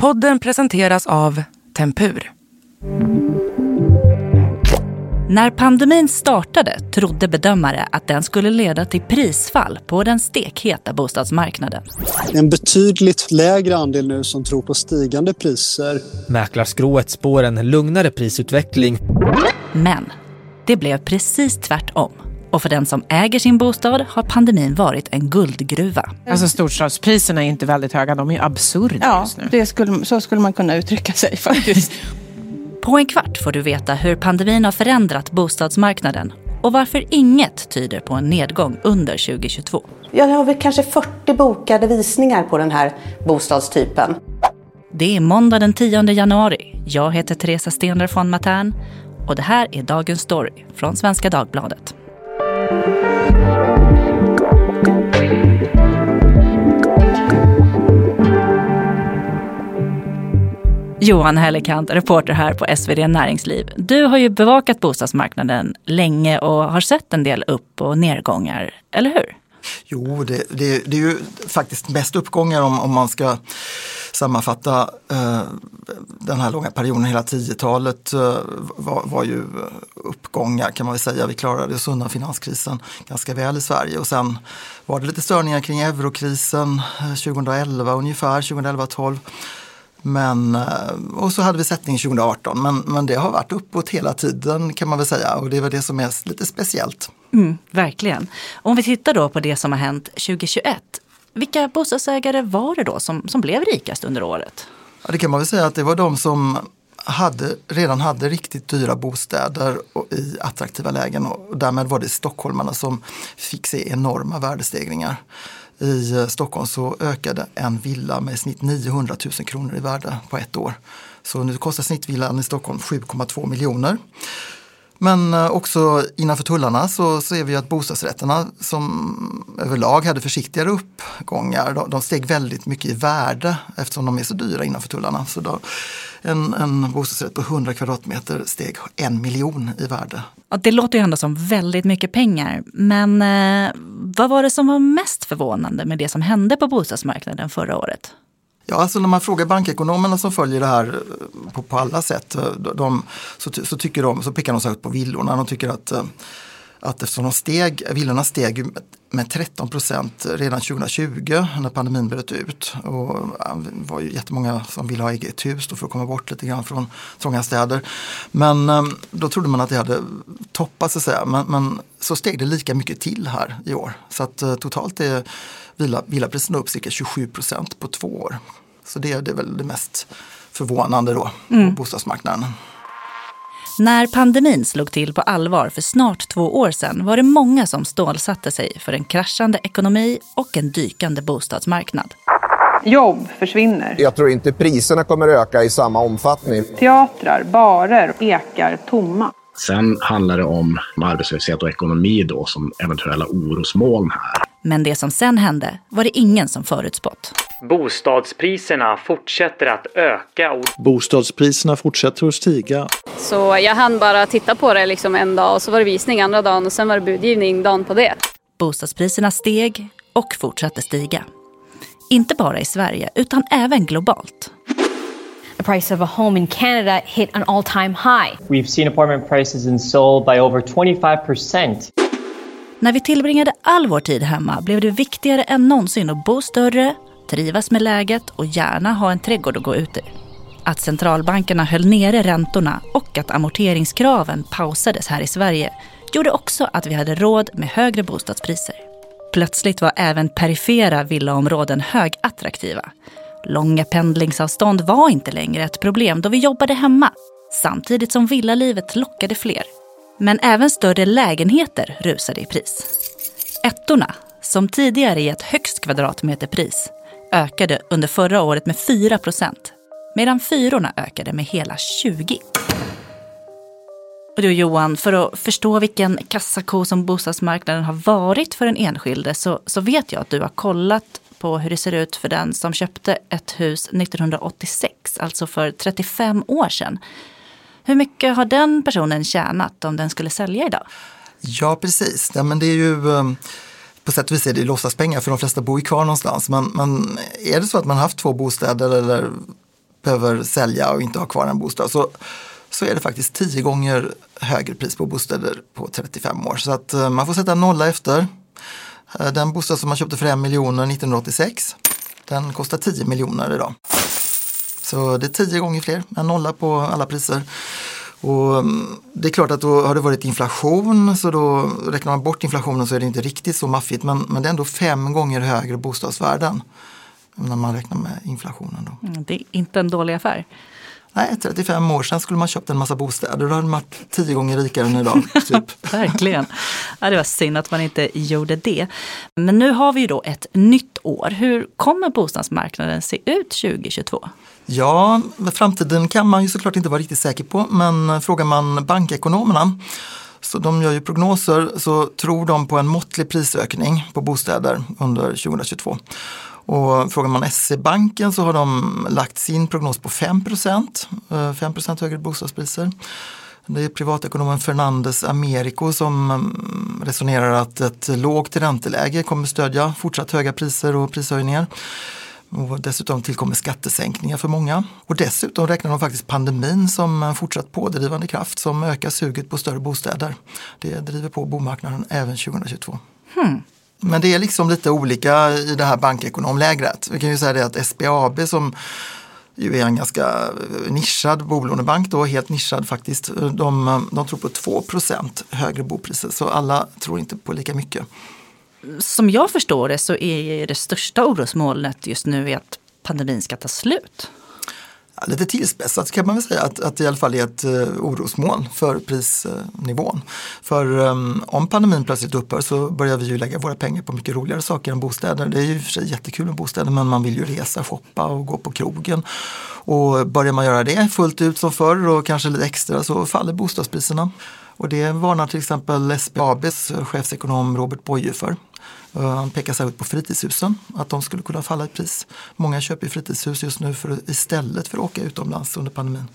Podden presenteras av Tempur. När pandemin startade trodde bedömare att den skulle leda till prisfall på den stekheta bostadsmarknaden. En betydligt lägre andel nu som tror på stigande priser. Mäklarskrået spår en lugnare prisutveckling. Men det blev precis tvärtom. Och för den som äger sin bostad har pandemin varit en guldgruva. Alltså storstadspriserna är inte väldigt höga, de är absurda ja, just nu. Skulle, så skulle man kunna uttrycka sig faktiskt. På en kvart får du veta hur pandemin har förändrat bostadsmarknaden och varför inget tyder på en nedgång under 2022. Jag har väl kanske 40 bokade visningar på den här bostadstypen. Det är måndag den 10 januari. Jag heter Teresa Stenler von Matern och det här är dagens story från Svenska Dagbladet. Johan Hellekant, reporter här på SvD Näringsliv. Du har ju bevakat bostadsmarknaden länge och har sett en del upp och nedgångar, eller hur? Jo, det, det, det är ju faktiskt mest uppgångar om, om man ska sammanfatta eh, den här långa perioden. Hela 10-talet eh, var, var, ju uppgångar kan man väl säga. Vi klarade oss undan finanskrisen ganska väl i Sverige och sen var det lite störningar kring eurokrisen eh, 2011 ungefär, 2011-12. Men, eh, och så hade vi sättning 2018, men, men det har varit uppåt hela tiden kan man väl säga och det är väl det som är lite speciellt. Mm, verkligen. Om vi tittar då på det som har hänt 2021. Vilka bostadsägare var det då som, som blev rikast under året? Ja, det kan man väl säga att det var de som hade, redan hade riktigt dyra bostäder i attraktiva lägen och därmed var det stockholmarna som fick se enorma värdestegringar. I eh, Stockholm så ökade en villa med i snitt 900 000 kronor i värde på ett år. Så nu kostar snittvillan i Stockholm 7,2 miljoner. Men eh, också innanför tullarna så ser vi att bostadsrätterna som överlag hade försiktigare uppgångar, de steg väldigt mycket i värde eftersom de är så dyra innanför tullarna. Så då, en, en bostadsrätt på 100 kvadratmeter steg en miljon i värde. Ja, det låter ju ändå som väldigt mycket pengar. Men eh, vad var det som var mest förvånande med det som hände på bostadsmarknaden förra året? Ja, alltså när man frågar bankekonomerna som följer det här eh, på, på alla sätt, eh, de, så, så, tycker de, så pekar de särskilt på villorna. De tycker att, eh, att eftersom de steg, villorna steg med 13 procent redan 2020 när pandemin bröt ut. Och det var ju jättemånga som ville ha eget hus för att komma bort lite grann från trånga städer. Men då trodde man att det hade toppat så att säga. Men, men så steg det lika mycket till här i år. Så att totalt är villa, villapriserna upp cirka 27 procent på två år. Så det, det är väl det mest förvånande då mm. på bostadsmarknaden. När pandemin slog till på allvar för snart två år sedan var det många som stålsatte sig för en kraschande ekonomi och en dykande bostadsmarknad. Jobb försvinner. Jag tror inte priserna kommer öka i samma omfattning. Teatrar, barer ekar tomma. Sen handlar det om arbetslöshet och ekonomi då som eventuella orosmoln här. Men det som sen hände var det ingen som förutspått. Bostadspriserna fortsätter att öka. Och... Bostadspriserna fortsätter att stiga. Så jag hann bara titta på det liksom en dag och så var det visning andra dagen och sen var det budgivning dagen på det. Bostadspriserna steg och fortsatte stiga. Inte bara i Sverige utan även globalt. The price of a home in Canada hit an all-time high. We've seen apartment prices in Seoul by over 25%. När vi tillbringade all vår tid hemma blev det viktigare än någonsin att bo större, trivas med läget och gärna ha en trädgård att gå ut i. Att centralbankerna höll nere räntorna och att amorteringskraven pausades här i Sverige gjorde också att vi hade råd med högre bostadspriser. Plötsligt var även perifera villaområden högattraktiva. Långa pendlingsavstånd var inte längre ett problem då vi jobbade hemma samtidigt som villalivet lockade fler. Men även större lägenheter rusade i pris. Ettorna, som tidigare gett högst kvadratmeterpris, ökade under förra året med 4 procent, medan fyrorna ökade med hela 20 och du Johan, för att förstå vilken kassako som bostadsmarknaden har varit för den enskilde så, så vet jag att du har kollat på hur det ser ut för den som köpte ett hus 1986, alltså för 35 år sedan. Hur mycket har den personen tjänat om den skulle sälja idag? Ja, precis. Ja, men det är ju Um på sätt och vis är det låtsaspengar för de flesta bor ju kvar någonstans. Men, men är det så att man haft två bostäder eller behöver sälja och inte ha kvar en bostad så, så är det faktiskt tio gånger högre pris på bostäder på 35 år. Så att eh, man får sätta en nolla efter. Eh, den bostad som man köpte för en miljoner 1986, den kostar 10 miljoner idag. Så det är tio gånger fler, en nolla på alla priser. Och mm, det är klart att då har det varit inflation så då räknar man bort inflationen så är det inte riktigt så maffigt men, men det är ändå fem gånger högre bostadsvärden när man räknar med inflationen. Då. Mm, Det är inte en dålig affär. Nej, 35 år sedan skulle man köpt en massa bostäder då hade man varit tio gånger rikare än idag. Typ. Verkligen. Ja, det var synd att man inte gjorde det. Men nu har vi ju då ett nytt år. Hur kommer bostadsmarknaden se ut 2022? Ja, framtiden kan man ju såklart inte vara riktigt säker på men frågar man bankekonomerna så de gör ju prognoser så tror de på en måttlig prisökning på bostäder under 2022. Och frågar man SE-banken så har de lagt sin prognos på 5% 5% eh, högre bostadspriser. Det är privatekonomen Fernandes Americo som mm, resonerar att ett lågt ränteläge kommer stödja fortsatt höga priser och prishöjningar. Och dessutom tillkommer skattesänkningar för många. Och dessutom räknar de faktiskt pandemin som en fortsatt pådrivande kraft som ökar suget på större bostäder. Det driver på bomarknaden även 2022. Hmm. Men det är liksom lite olika i det här bankekonomlägret. Vi kan ju säga det att SBAB som ju är en ganska nischad bolånebank då, helt nischad faktiskt. De, de tror på 2% högre bopriser så alla tror inte på lika mycket. Som jag förstår det så är det största orosmolnet just nu är att pandemin ska ta slut. Ja, lite tillspetsat kan man väl säga att, att det i alla fall är ett uh, orosmoln för prisnivån. För um, om pandemin plötsligt upphör så börjar vi ju lägga våra pengar på mycket roligare saker än bostäder. Det är ju i och för sig jättekul med bostäder men man vill ju resa, shoppa och gå på krogen. Och börjar man göra det fullt ut som förr och kanske lite extra så faller bostadspriserna. Och det varnar till exempel SBABs chefsekonom Robert Boye för. Eh, han pekar särskilt på fritidshusen, att de skulle kunna falla i pris. Många köper fritidshus just nu för, istället för att åka utomlands under pandemin.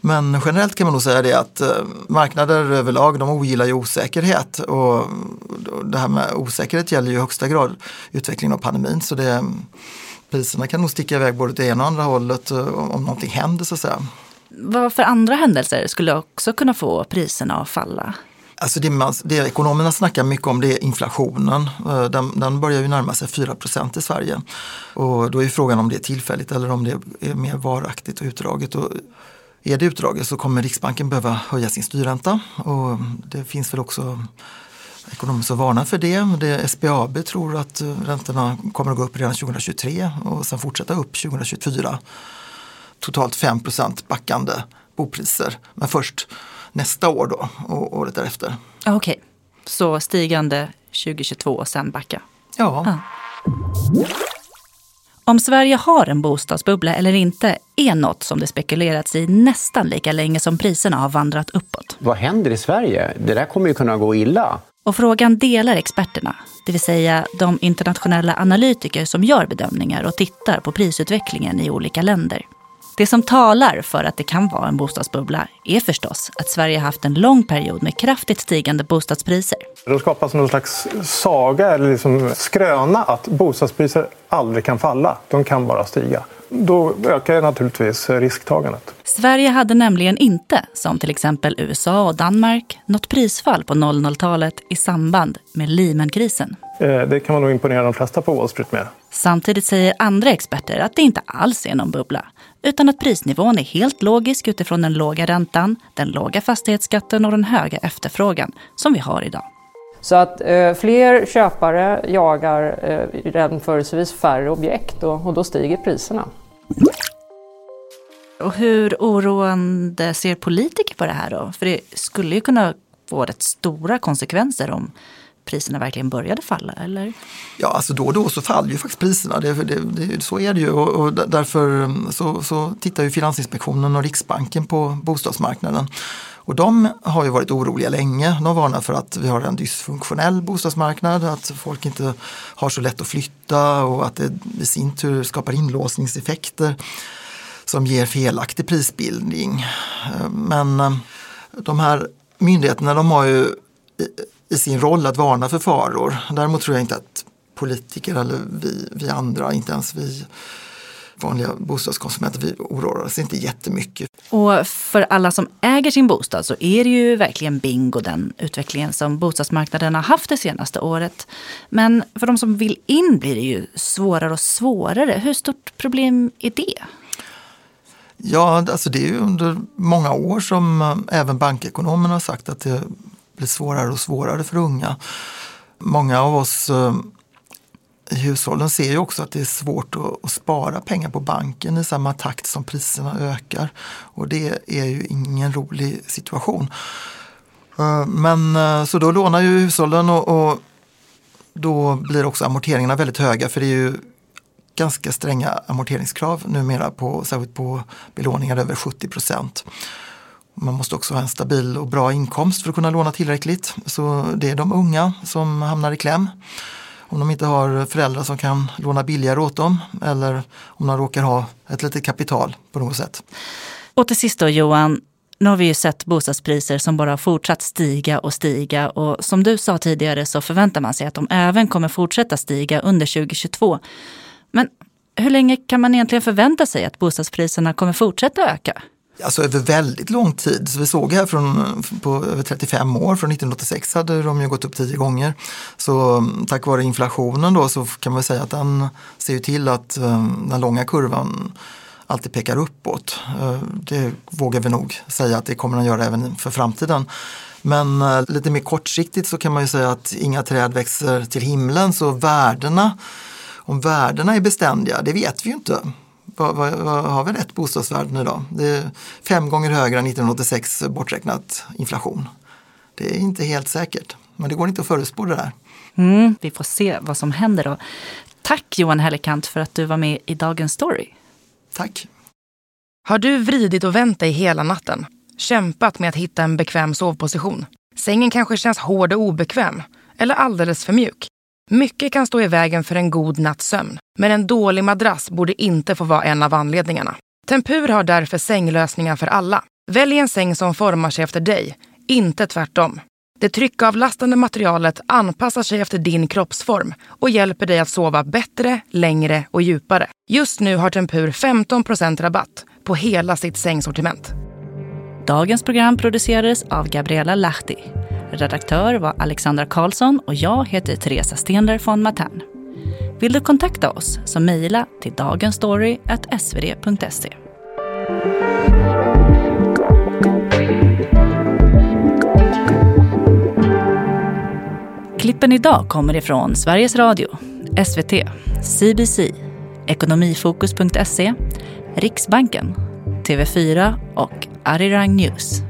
Men generellt kan man nog säga det att eh, marknader överlag de ogillar ju osäkerhet och det här med osäkerhet gäller ju i högsta grad utvecklingen av pandemin. Så det, priserna kan nog sticka iväg både åt det ena och andra hållet eh, om någonting händer så att säga. Vad för andra händelser skulle också kunna få priserna att falla? Alltså det, man, det ekonomerna snackar mycket om det är inflationen. Eh, den, den börjar ju närma sig 4% i Sverige. Och då är frågan om det är tillfälligt eller om det är mer varaktigt och utdraget. Och är det utdraget så kommer Riksbanken behöva höja sin styrränta. Och det finns väl också ekonomer som varnar för det. det. SBAB tror att eh, räntorna kommer att gå upp redan 2023 och sen fortsätta upp 2024. Totalt 5% backande bopriser. Men först nästa år då och året därefter. Okej, okay. så stigande 2022 och sen backa? Ja. Ah. Om Sverige har en bostadsbubbla eller inte är något som det spekulerats i nästan lika länge som priserna har vandrat uppåt. Vad händer i Sverige? Det där kommer ju kunna gå illa. Och frågan delar experterna, det vill säga de internationella analytiker som gör bedömningar och tittar på prisutvecklingen i olika länder. Det som talar för att det kan vara en bostadsbubbla är förstås att Sverige haft en lång period med kraftigt stigande bostadspriser. Då skapas någon slags saga eller liksom skröna att bostadspriser aldrig kan falla. De kan bara stiga. Då ökar naturligtvis risktagandet. Sverige hade nämligen inte, som till exempel USA och Danmark, något prisfall på 00-talet i samband med Lehman-krisen. Det kan man nog imponera de flesta på Wall Street med. Samtidigt säger andra experter att det inte alls är någon bubbla, utan att prisnivån är helt logisk utifrån den låga räntan, den låga fastighetsskatten och den höga efterfrågan som vi har idag. Så att eh, fler köpare jagar eh, jämförelsevis färre objekt och, och då stiger priserna. Och hur oroande ser politiker på det här då? För det skulle ju kunna få rätt stora konsekvenser om priserna verkligen började falla, eller? Ja, alltså då och då så faller ju faktiskt priserna. Det, det, det, så är det ju och, och därför mm, så, så tittar ju Finansinspektionen och Riksbanken på bostadsmarknaden. Och de har ju varit oroliga länge. De varnar för att vi har en dysfunktionell bostadsmarknad, att folk inte har så lätt att flytta och att det i sin tur skapar inlåsningseffekter som ger felaktig prisbildning. Eh, men eh, de här myndigheterna de har ju i sin roll att varna för faror. Däremot tror jag inte att politiker eller vi, vi andra, inte ens vi vanliga bostadskonsumenter, vi oroar oss inte jättemycket. Och för alla som äger sin bostad så är det ju verkligen bingo den utvecklingen som bostadsmarknaden har haft det senaste året. Men för de som vill in blir det ju svårare och svårare. Hur stort problem är det? Ja, alltså det är ju under många år som eh, även bankekonomerna har sagt att det blir svårare och svårare för unga. Många av oss eh, i hushållen ser ju också att det är svårt att, spara pengar på banken i samma takt som priserna ökar. Och det är ju ingen rolig situation. Eh, men eh, så då lånar ju hushållen och, och då blir också amorteringarna väldigt höga för det är ju ganska stränga amorteringskrav numera, på, särskilt på belåningar över 70 procent. Man måste också ha en stabil och bra inkomst för att kunna låna tillräckligt. Så det är de unga som hamnar i kläm. Om de inte har föräldrar som kan låna billigare åt dem eller om de råkar ha ett litet kapital på något sätt. Och till sist då Johan, nu har vi ju sett bostadspriser som bara har fortsatt stiga och stiga och som du sa tidigare så förväntar man sig att de även kommer fortsätta stiga under 2022. Men hur länge kan man egentligen förvänta sig att bostadspriserna kommer fortsätta öka? Alltså över väldigt lång tid. Så vi såg här från, på över 35 år, från 1986 hade de ju gått upp tio gånger. Så mm, tack vare inflationen då så kan man säga att den ser ju till att ehm, den långa kurvan alltid pekar uppåt. Eh, det vågar vi nog säga att det kommer den göra även för framtiden. Men eh, lite mer kortsiktigt så kan man ju säga att inga träd växer till himlen så värdena om värdena är beständiga, det vet vi ju inte. Vad, vad, vad har vi rätt bostadsvärden idag? Det är fem gånger högre än 1986 borträknat inflation. Det är inte helt säkert, men det går inte att förutspå det där. Mm, vi får se vad som händer då. Tack Johan Hellekant för att du var med i Dagens Story. Tack. Har du vridit och vänt dig hela natten? Kämpat med att hitta en bekväm sovposition? Sängen kanske känns hård och obekväm eller alldeles för mjuk? Mycket kan stå i vägen för en god natts sömn, men en dålig madrass borde inte få vara en av anledningarna. Tempur har därför sänglösningar för alla. Välj en säng som formar sig efter dig, inte tvärtom. Det tryckavlastande materialet anpassar sig efter din kroppsform och hjälper dig att sova bättre, längre och djupare. Just nu har Tempur 15% rabatt på hela sitt sängsortiment. Dagens program producerades av Gabriella Lahti. Redaktör var Alexandra Karlsson och jag heter Teresa Stenler von Matern. Vill du kontakta oss så mejla till dagensstory.svd.se. Klippen idag kommer ifrån Sveriges Radio, SVT, CBC, Ekonomifokus.se, Riksbanken, TV4 och Arirang News.